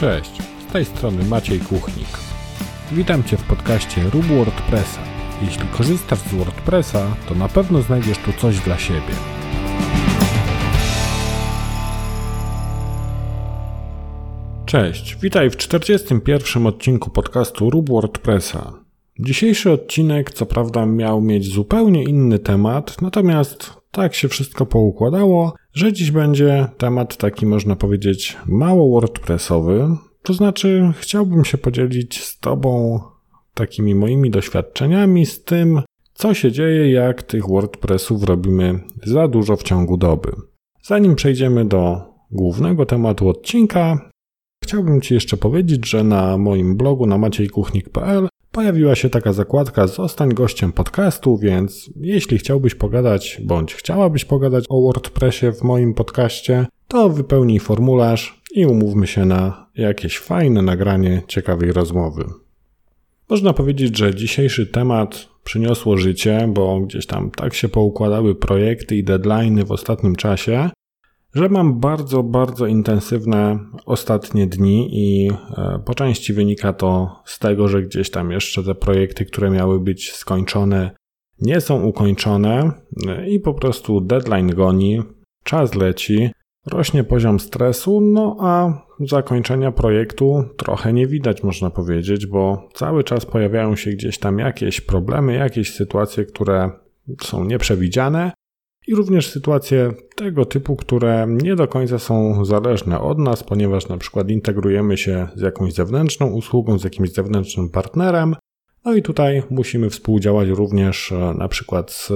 Cześć, z tej strony Maciej Kuchnik. Witam Cię w podcaście Rób WordPressa. Jeśli korzystasz z WordPressa, to na pewno znajdziesz tu coś dla siebie. Cześć, witaj w 41. odcinku podcastu Rób WordPressa. Dzisiejszy odcinek, co prawda, miał mieć zupełnie inny temat, natomiast tak się wszystko poukładało, że dziś będzie temat taki, można powiedzieć, mało WordPressowy. To znaczy, chciałbym się podzielić z Tobą takimi moimi doświadczeniami z tym, co się dzieje, jak tych WordPressów robimy za dużo w ciągu doby. Zanim przejdziemy do głównego tematu odcinka, chciałbym Ci jeszcze powiedzieć, że na moim blogu na maciejkuchnik.pl pojawiła się taka zakładka Zostań gościem podcastu, więc jeśli chciałbyś pogadać bądź chciałabyś pogadać o WordPressie w moim podcaście, to wypełnij formularz i umówmy się na jakieś fajne nagranie ciekawej rozmowy. Można powiedzieć, że dzisiejszy temat przyniosło życie, bo gdzieś tam tak się poukładały projekty i deadlines w ostatnim czasie, że mam bardzo, bardzo intensywne ostatnie dni i e, po części wynika to z tego, że gdzieś tam jeszcze te projekty, które miały być skończone, nie są ukończone e, i po prostu deadline goni, czas leci, rośnie poziom stresu, no a zakończenia projektu trochę nie widać, można powiedzieć, bo cały czas pojawiają się gdzieś tam jakieś problemy, jakieś sytuacje, które są nieprzewidziane i również sytuacje tego typu, które nie do końca są zależne od nas, ponieważ na przykład integrujemy się z jakąś zewnętrzną usługą, z jakimś zewnętrznym partnerem. No i tutaj musimy współdziałać również e, na przykład z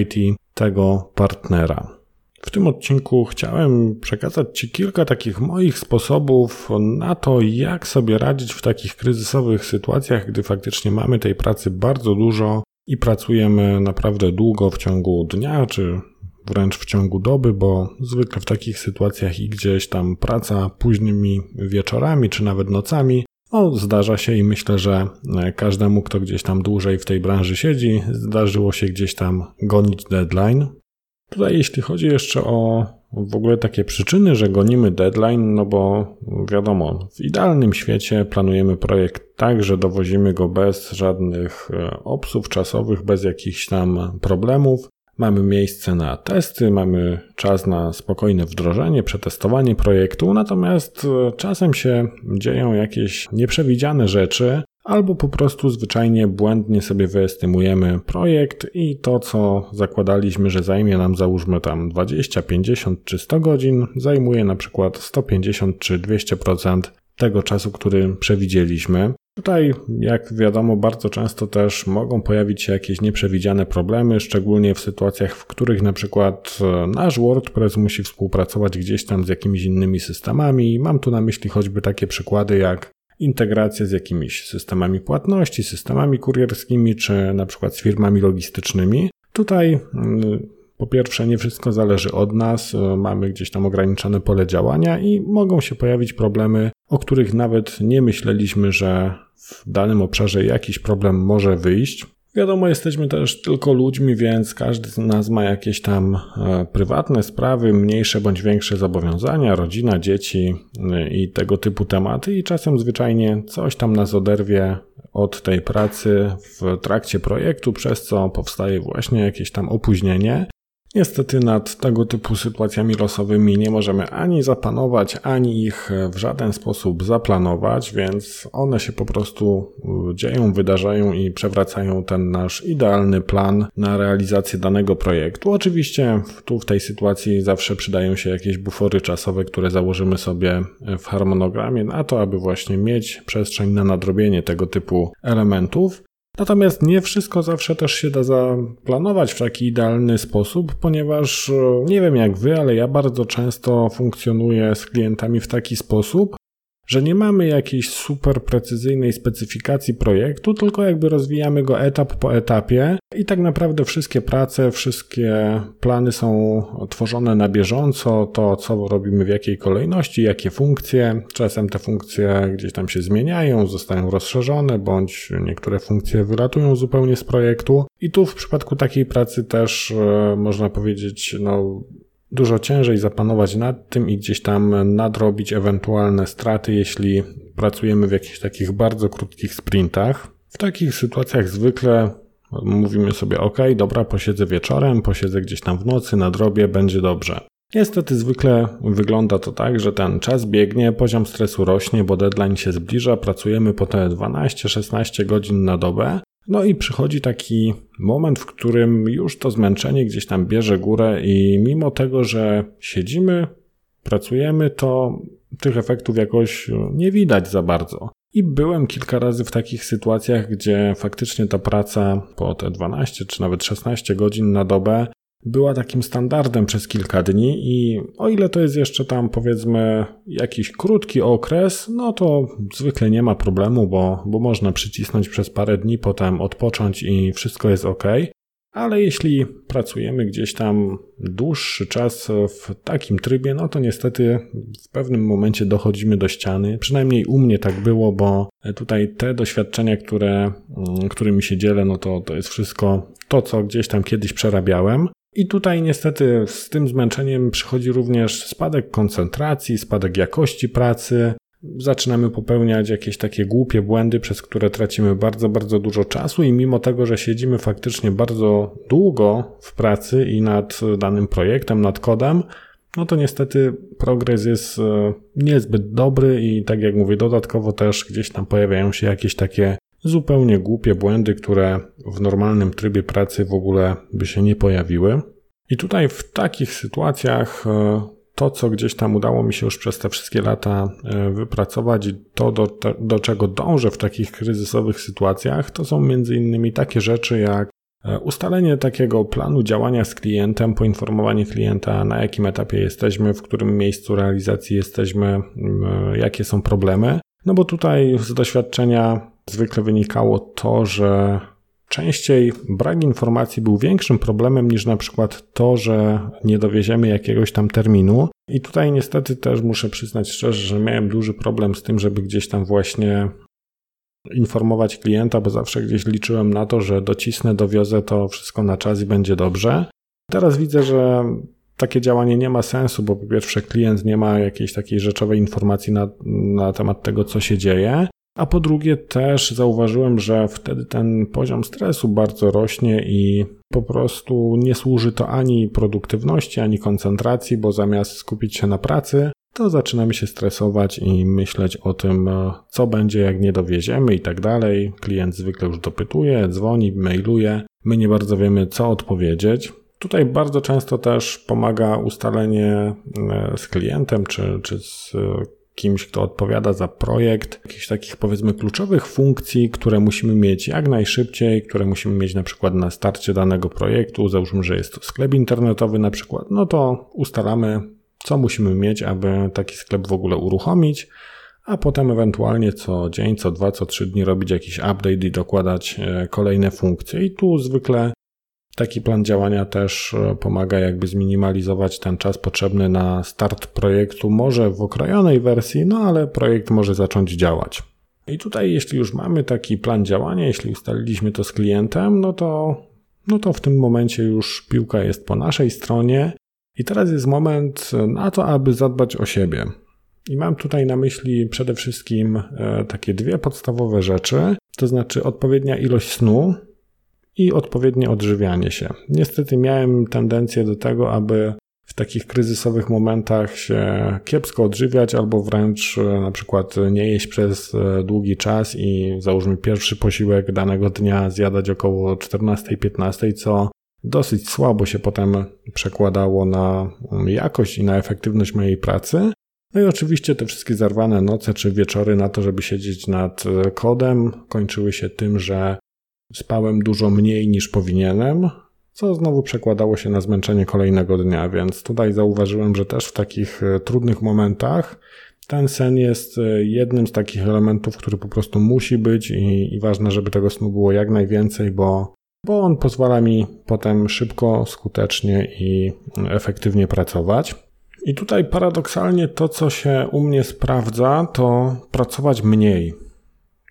IT tego partnera. W tym odcinku chciałem przekazać Ci kilka takich moich sposobów na to, jak sobie radzić w takich kryzysowych sytuacjach, gdy faktycznie mamy tej pracy bardzo dużo i pracujemy naprawdę długo w ciągu dnia czy wręcz w ciągu doby, bo zwykle w takich sytuacjach i gdzieś tam praca późnymi wieczorami czy nawet nocami no, zdarza się i myślę, że e, każdemu, kto gdzieś tam dłużej w tej branży siedzi, zdarzyło się gdzieś tam gonić deadline. Tutaj, jeśli chodzi jeszcze o w ogóle takie przyczyny, że gonimy deadline, no bo wiadomo, w idealnym świecie planujemy projekt tak, że dowozimy go bez żadnych e, obsów czasowych, bez jakichś tam problemów. Mamy miejsce na testy, mamy czas na spokojne wdrożenie, przetestowanie projektu, natomiast e, czasem się dzieją jakieś nieprzewidziane rzeczy, albo po prostu zwyczajnie błędnie sobie wyestymujemy projekt i to, co zakładaliśmy, że zajmie nam załóżmy tam 20, 50 czy 100 godzin, zajmuje na przykład 150 czy 200% tego czasu, który przewidzieliśmy. Tutaj, jak wiadomo, bardzo często też mogą pojawić się jakieś nieprzewidziane problemy, szczególnie w sytuacjach, w których na przykład e, nasz WordPress musi współpracować gdzieś tam z jakimiś innymi systemami. Mam tu na myśli choćby takie przykłady jak integracja z jakimiś systemami płatności, systemami kurierskimi, czy na przykład z firmami logistycznymi. Tutaj mm, po pierwsze, nie wszystko zależy od nas, e, mamy gdzieś tam ograniczone pole działania i mogą się pojawić problemy, o których nawet nie myśleliśmy, że w danym obszarze jakiś problem może wyjść. Wiadomo, jesteśmy też tylko ludźmi, więc każdy z nas ma jakieś tam e, prywatne sprawy, mniejsze bądź większe zobowiązania, rodzina, dzieci e, i tego typu tematy, i czasem zwyczajnie coś tam nas oderwie od tej pracy w trakcie projektu, przez co powstaje właśnie jakieś tam opóźnienie. Niestety nad tego typu sytuacjami losowymi nie możemy ani zapanować, ani ich w żaden sposób zaplanować, więc one się po prostu y, dzieją, wydarzają i przewracają ten nasz idealny plan na realizację danego projektu. Oczywiście tu w tej sytuacji zawsze przydają się jakieś bufory czasowe, które założymy sobie w harmonogramie na to, aby właśnie mieć przestrzeń na nadrobienie tego typu elementów. Natomiast nie wszystko zawsze też się da zaplanować w taki idealny sposób, ponieważ e, nie wiem jak wy, ale ja bardzo często funkcjonuję z klientami w taki sposób, że nie mamy jakiejś super precyzyjnej specyfikacji projektu, tylko jakby rozwijamy go etap po etapie i tak naprawdę wszystkie prace, wszystkie plany są tworzone na bieżąco, to co robimy w jakiej kolejności, jakie funkcje, czasem te funkcje gdzieś tam się zmieniają, zostają rozszerzone, bądź niektóre funkcje wylatują zupełnie z projektu. I tu w przypadku takiej pracy też e, można powiedzieć, no dużo ciężej zapanować nad tym i gdzieś tam nadrobić ewentualne straty, jeśli pracujemy w jakichś takich bardzo krótkich sprintach. W takich sytuacjach zwykle mówimy sobie: OK, dobra, posiedzę wieczorem, posiedzę gdzieś tam w nocy, nadrobię, będzie dobrze. Niestety zwykle wygląda to tak, że ten czas biegnie, poziom stresu rośnie, bo deadline się zbliża, pracujemy po te 12-16 godzin na dobę. No i przychodzi taki moment, w którym już to zmęczenie gdzieś tam bierze górę i mimo tego, że siedzimy, pracujemy, to tych efektów jakoś nie widać za bardzo. I byłem kilka razy w takich sytuacjach, gdzie faktycznie ta praca po te 12 czy nawet 16 godzin na dobę była takim standardem przez kilka dni i o ile to jest jeszcze tam powiedzmy jakiś krótki okres, no to zwykle nie ma problemu, bo, bo można przycisnąć przez parę dni, potem odpocząć i wszystko jest ok. Ale jeśli pracujemy gdzieś tam dłuższy czas w takim trybie, no to niestety w pewnym momencie dochodzimy do ściany. Przynajmniej u mnie tak było, bo tutaj te doświadczenia, które, mm, którymi się dzielę, no to, to jest wszystko to, co gdzieś tam kiedyś przerabiałem. I tutaj niestety z tym zmęczeniem przychodzi również spadek koncentracji, spadek jakości pracy. Zaczynamy popełniać jakieś takie głupie błędy, przez które tracimy bardzo, bardzo dużo czasu, i mimo tego, że siedzimy faktycznie bardzo długo w pracy i nad danym projektem, nad kodem, no to niestety progres jest e, niezbyt dobry i tak jak mówię, dodatkowo też gdzieś tam pojawiają się jakieś takie zupełnie głupie błędy, które w normalnym trybie pracy w ogóle by się nie pojawiły. I tutaj w takich sytuacjach e, to, co gdzieś tam udało mi się już przez te wszystkie lata e, wypracować i to, do, do czego dążę w takich kryzysowych sytuacjach, to są między innymi takie rzeczy jak e, ustalenie takiego planu działania z klientem, poinformowanie klienta, na jakim etapie jesteśmy, w którym miejscu realizacji jesteśmy, jakie są problemy. No bo tutaj z doświadczenia zwykle wynikało to, że częściej brak informacji był większym problemem niż na przykład to, że nie dowieziemy jakiegoś tam terminu. I tutaj niestety też muszę przyznać szczerze, że miałem duży problem z tym, żeby gdzieś tam właśnie informować klienta, bo zawsze gdzieś liczyłem na to, że docisnę, dowiozę to wszystko na czas i będzie dobrze. Teraz widzę, że takie działanie nie ma sensu, bo po pierwsze klient nie ma jakiejś takiej rzeczowej informacji na, na temat tego, co się dzieje. A po drugie, też zauważyłem, że wtedy ten poziom stresu bardzo rośnie i po prostu nie służy to ani produktywności, ani koncentracji, bo zamiast skupić się na pracy, to zaczynamy się stresować i myśleć o tym, co będzie, jak nie dowieziemy i tak dalej. Klient zwykle już dopytuje, dzwoni, mailuje. My nie bardzo wiemy, co odpowiedzieć. Tutaj bardzo często też pomaga ustalenie e, z klientem czy, czy z kimś, kto odpowiada za projekt, jakichś takich powiedzmy kluczowych funkcji, które musimy mieć jak najszybciej, które musimy mieć na przykład na starcie danego projektu. Załóżmy, że jest to sklep internetowy na przykład, no to ustalamy, co musimy mieć, aby taki sklep w ogóle uruchomić, a potem ewentualnie co dzień, co dwa, co trzy dni robić jakiś update i dokładać e, kolejne funkcje. I tu zwykle Taki plan działania też e, pomaga jakby zminimalizować ten czas potrzebny na start projektu, może w okrojonej wersji, no ale projekt może zacząć działać. I tutaj, jeśli już mamy taki plan działania, jeśli ustaliliśmy to z klientem, no to, no to w tym momencie już piłka jest po naszej stronie. I teraz jest moment na to, aby zadbać o siebie. I mam tutaj na myśli przede wszystkim e, takie dwie podstawowe rzeczy, to znaczy odpowiednia ilość snu, i odpowiednie odżywianie się. Niestety miałem tendencję do tego, aby w takich kryzysowych momentach się kiepsko odżywiać, albo wręcz e, na przykład nie jeść przez e, długi czas i załóżmy pierwszy posiłek danego dnia zjadać około 14-15, co dosyć słabo się potem przekładało na mm, jakość i na efektywność mojej pracy. No i oczywiście te wszystkie zarwane noce czy wieczory na to, żeby siedzieć nad e, kodem, kończyły się tym, że Spałem dużo mniej niż powinienem, co znowu przekładało się na zmęczenie kolejnego dnia, więc tutaj zauważyłem, że też w takich e, trudnych momentach ten sen jest e, jednym z takich elementów, który po prostu musi być i, i ważne, żeby tego snu było jak najwięcej, bo, bo on pozwala mi potem szybko, skutecznie i efektywnie pracować. I tutaj paradoksalnie to, co się u mnie sprawdza, to pracować mniej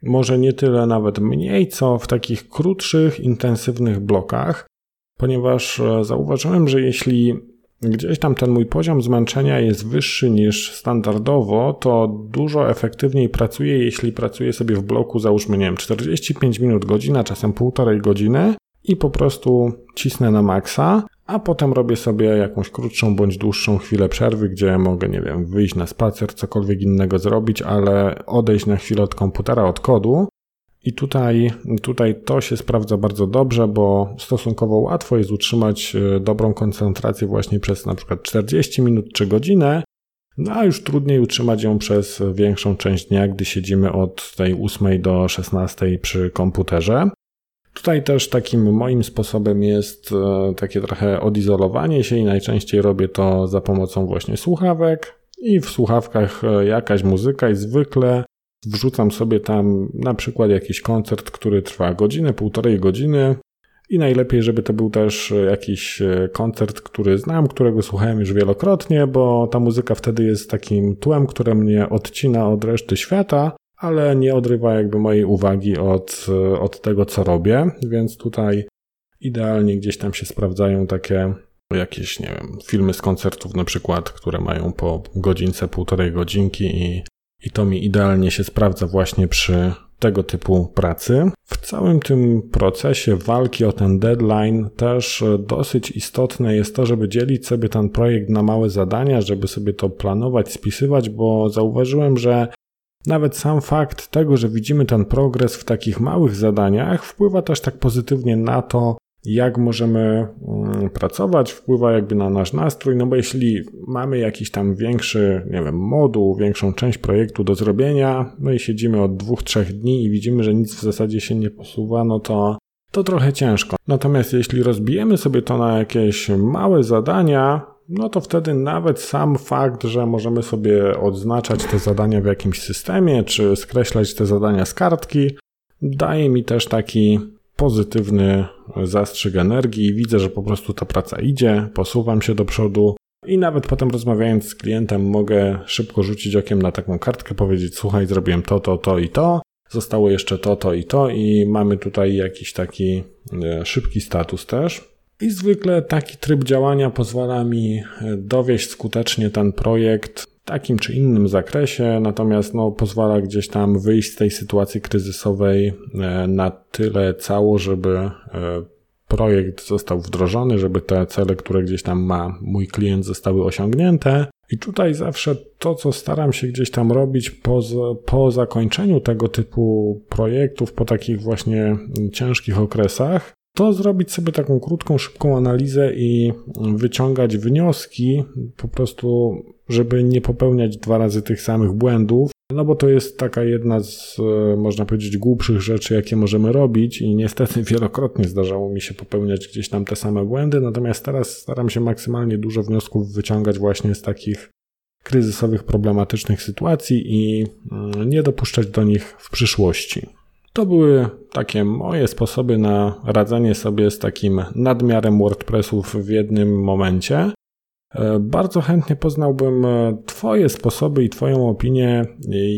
może nie tyle nawet mniej, co w takich krótszych, intensywnych blokach, ponieważ e, zauważyłem, że jeśli gdzieś tam ten mój poziom zmęczenia jest wyższy niż standardowo, to dużo efektywniej pracuję, jeśli pracuję sobie w bloku, załóżmy, nie wiem, 45 minut, godzina, czasem półtorej godziny i po prostu cisnę na maksa, a potem robię sobie jakąś krótszą bądź dłuższą chwilę przerwy, gdzie mogę, nie wiem, wyjść na spacer, cokolwiek innego zrobić, ale odejść na chwilę od komputera, od kodu. I tutaj, tutaj to się sprawdza bardzo dobrze, bo stosunkowo łatwo jest utrzymać e, dobrą koncentrację właśnie przez na przykład 40 minut czy godzinę, no a już trudniej utrzymać ją przez większą część dnia, gdy siedzimy od tej 8 do 16 przy komputerze. Tutaj też takim moim sposobem jest e, takie trochę odizolowanie się i najczęściej robię to za pomocą właśnie słuchawek. I w słuchawkach e, jakaś muzyka i zwykle wrzucam sobie tam na przykład jakiś koncert, który trwa godzinę, półtorej godziny. I najlepiej, żeby to był też e, jakiś koncert, który znam, którego słuchałem już wielokrotnie, bo ta muzyka wtedy jest takim tłem, które mnie odcina od reszty świata ale nie odrywa jakby mojej uwagi od, od tego, co robię, więc tutaj idealnie gdzieś tam się sprawdzają takie jakieś, nie wiem, filmy z koncertów na przykład, które mają po godzince, półtorej godzinki i, i to mi idealnie się sprawdza właśnie przy tego typu pracy. W całym tym procesie walki o ten deadline też dosyć istotne jest to, żeby dzielić sobie ten projekt na małe zadania, żeby sobie to planować, spisywać, bo zauważyłem, że nawet sam fakt tego, że widzimy ten progres w takich małych zadaniach, wpływa też tak pozytywnie na to, jak możemy mm, pracować, wpływa jakby na nasz nastrój, no bo jeśli mamy jakiś tam większy, nie wiem, moduł, większą część projektu do zrobienia, no i siedzimy od dwóch, trzech dni i widzimy, że nic w zasadzie się nie posuwa, no to to trochę ciężko. Natomiast jeśli rozbijemy sobie to na jakieś małe zadania, no to wtedy nawet sam fakt, że możemy sobie odznaczać te zadania w jakimś systemie, czy skreślać te zadania z kartki, daje mi też taki pozytywny zastrzyk energii widzę, że po prostu ta praca idzie, posuwam się do przodu i nawet potem rozmawiając z klientem mogę szybko rzucić okiem na taką kartkę, powiedzieć słuchaj, zrobiłem to, to, to i to, zostało jeszcze to, to i to i mamy tutaj jakiś taki e, szybki status też. I zwykle taki tryb działania pozwala mi e, dowieść skutecznie ten projekt w takim czy innym zakresie, natomiast no, pozwala gdzieś tam wyjść z tej sytuacji kryzysowej e, na tyle cało, żeby e, projekt został wdrożony, żeby te cele, które gdzieś tam ma mój klient, zostały osiągnięte. I tutaj zawsze to, co staram się gdzieś tam robić po, po zakończeniu tego typu projektów, po takich właśnie ciężkich okresach, to zrobić sobie taką krótką, szybką analizę i wyciągać wnioski, po prostu, żeby nie popełniać dwa razy tych samych błędów. No bo to jest taka jedna z, e, można powiedzieć, głupszych rzeczy, jakie możemy robić, i niestety wielokrotnie zdarzało mi się popełniać gdzieś tam te same błędy. Natomiast teraz staram się maksymalnie dużo wniosków wyciągać właśnie z takich kryzysowych, problematycznych sytuacji i mm, nie dopuszczać do nich w przyszłości. To były takie moje sposoby na radzenie sobie z takim nadmiarem WordPressów w jednym momencie. E, bardzo chętnie poznałbym e, Twoje sposoby i Twoją opinię,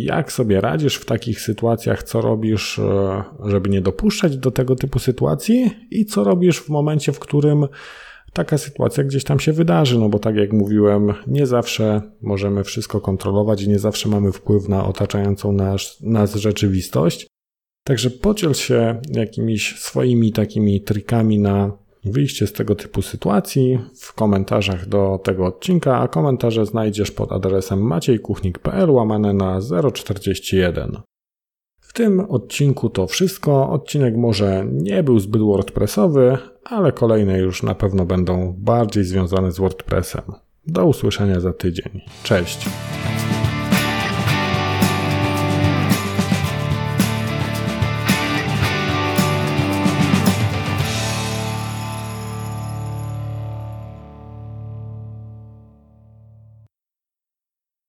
jak sobie radzisz w takich sytuacjach, co robisz, e, żeby nie dopuszczać do tego typu sytuacji i co robisz w momencie, w którym taka sytuacja gdzieś tam się wydarzy, no bo tak jak mówiłem, nie zawsze możemy wszystko kontrolować i nie zawsze mamy wpływ na otaczającą nas, nas rzeczywistość. Także podziel się jakimiś swoimi takimi trikami na wyjście z tego typu sytuacji w komentarzach do tego odcinka, a komentarze znajdziesz pod adresem maciejkuchnik.pl łamane na 041. W tym odcinku to wszystko. Odcinek może nie był zbyt WordPressowy, ale kolejne już na pewno będą bardziej związane z WordPressem. Do usłyszenia za tydzień. Cześć!